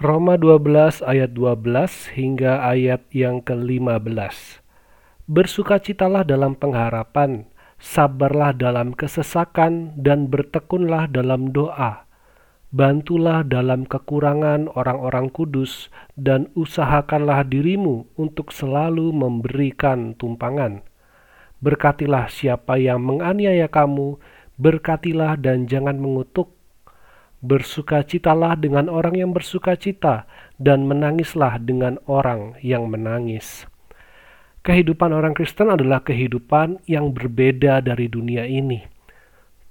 Roma 12 ayat 12 hingga ayat yang ke-15. Bersukacitalah dalam pengharapan, sabarlah dalam kesesakan, dan bertekunlah dalam doa. Bantulah dalam kekurangan orang-orang kudus, dan usahakanlah dirimu untuk selalu memberikan tumpangan. Berkatilah siapa yang menganiaya kamu, berkatilah dan jangan mengutuk Bersukacitalah dengan orang yang bersukacita, dan menangislah dengan orang yang menangis. Kehidupan orang Kristen adalah kehidupan yang berbeda dari dunia ini.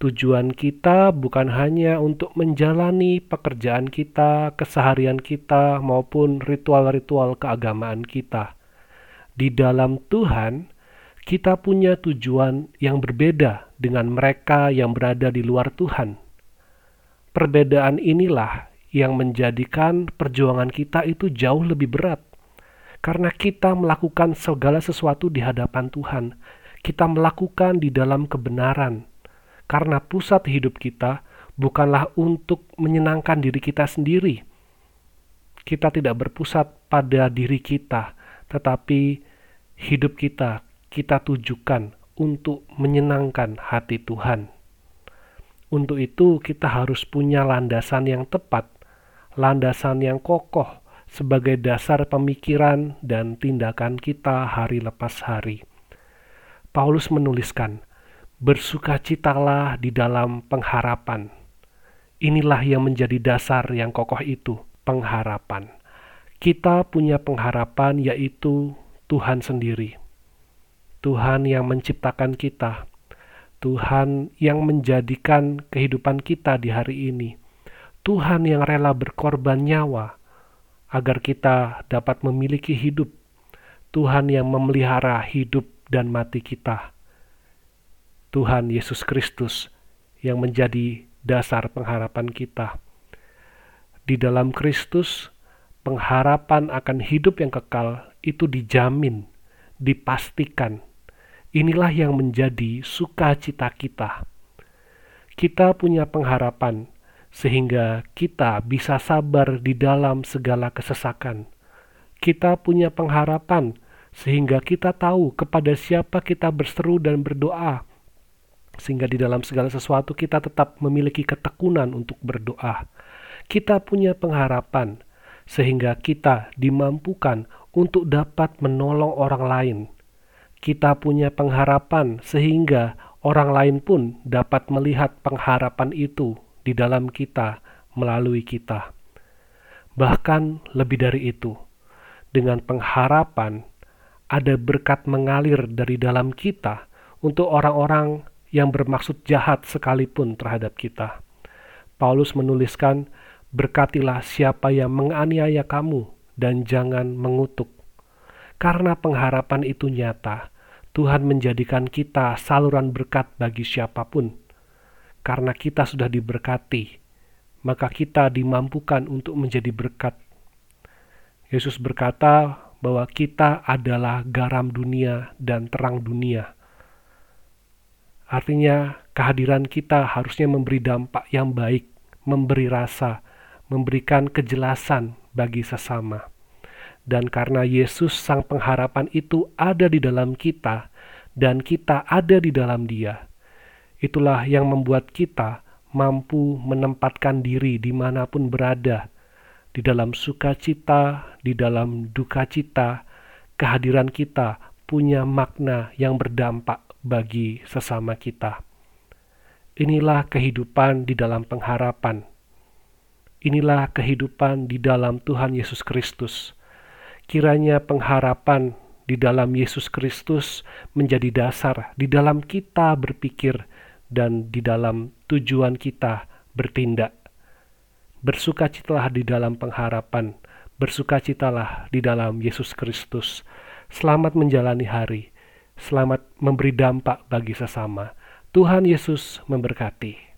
Tujuan kita bukan hanya untuk menjalani pekerjaan kita, keseharian kita, maupun ritual-ritual keagamaan kita. Di dalam Tuhan, kita punya tujuan yang berbeda dengan mereka yang berada di luar Tuhan Perbedaan inilah yang menjadikan perjuangan kita itu jauh lebih berat. Karena kita melakukan segala sesuatu di hadapan Tuhan. Kita melakukan di dalam kebenaran. Karena pusat hidup kita bukanlah untuk menyenangkan diri kita sendiri. Kita tidak berpusat pada diri kita, tetapi hidup kita kita tujukan untuk menyenangkan hati Tuhan. Untuk itu, kita harus punya landasan yang tepat, landasan yang kokoh sebagai dasar pemikiran dan tindakan kita hari lepas hari. Paulus menuliskan, "Bersukacitalah di dalam pengharapan." Inilah yang menjadi dasar yang kokoh itu, pengharapan. Kita punya pengharapan, yaitu Tuhan sendiri. Tuhan yang menciptakan kita, Tuhan yang menjadikan kehidupan kita di hari ini. Tuhan yang rela berkorban nyawa agar kita dapat memiliki hidup. Tuhan yang memelihara hidup dan mati kita. Tuhan Yesus Kristus yang menjadi dasar pengharapan kita. Di dalam Kristus, pengharapan akan hidup yang kekal itu dijamin, dipastikan Inilah yang menjadi sukacita kita. Kita punya pengharapan sehingga kita bisa sabar di dalam segala kesesakan. Kita punya pengharapan sehingga kita tahu kepada siapa kita berseru dan berdoa, sehingga di dalam segala sesuatu kita tetap memiliki ketekunan untuk berdoa. Kita punya pengharapan sehingga kita dimampukan untuk dapat menolong orang lain kita punya pengharapan sehingga orang lain pun dapat melihat pengharapan itu di dalam kita melalui kita. Bahkan lebih dari itu, dengan pengharapan ada berkat mengalir dari dalam kita untuk orang-orang yang bermaksud jahat sekalipun terhadap kita. Paulus menuliskan, "Berkatilah siapa yang menganiaya kamu, dan jangan mengutuk karena pengharapan itu nyata, Tuhan menjadikan kita saluran berkat bagi siapa pun. Karena kita sudah diberkati, maka kita dimampukan untuk menjadi berkat. Yesus berkata bahwa kita adalah garam dunia dan terang dunia. Artinya, kehadiran kita harusnya memberi dampak yang baik, memberi rasa, memberikan kejelasan bagi sesama. Dan karena Yesus sang pengharapan itu ada di dalam kita dan kita ada di dalam dia, itulah yang membuat kita mampu menempatkan diri di mana pun berada, di dalam sukacita, di dalam duka cita, kehadiran kita punya makna yang berdampak bagi sesama kita. Inilah kehidupan di dalam pengharapan. Inilah kehidupan di dalam Tuhan Yesus Kristus kiranya pengharapan di dalam Yesus Kristus menjadi dasar di dalam kita berpikir dan di dalam tujuan kita bertindak. Bersukacitalah di dalam pengharapan, bersukacitalah di dalam Yesus Kristus. Selamat menjalani hari, selamat memberi dampak bagi sesama. Tuhan Yesus memberkati.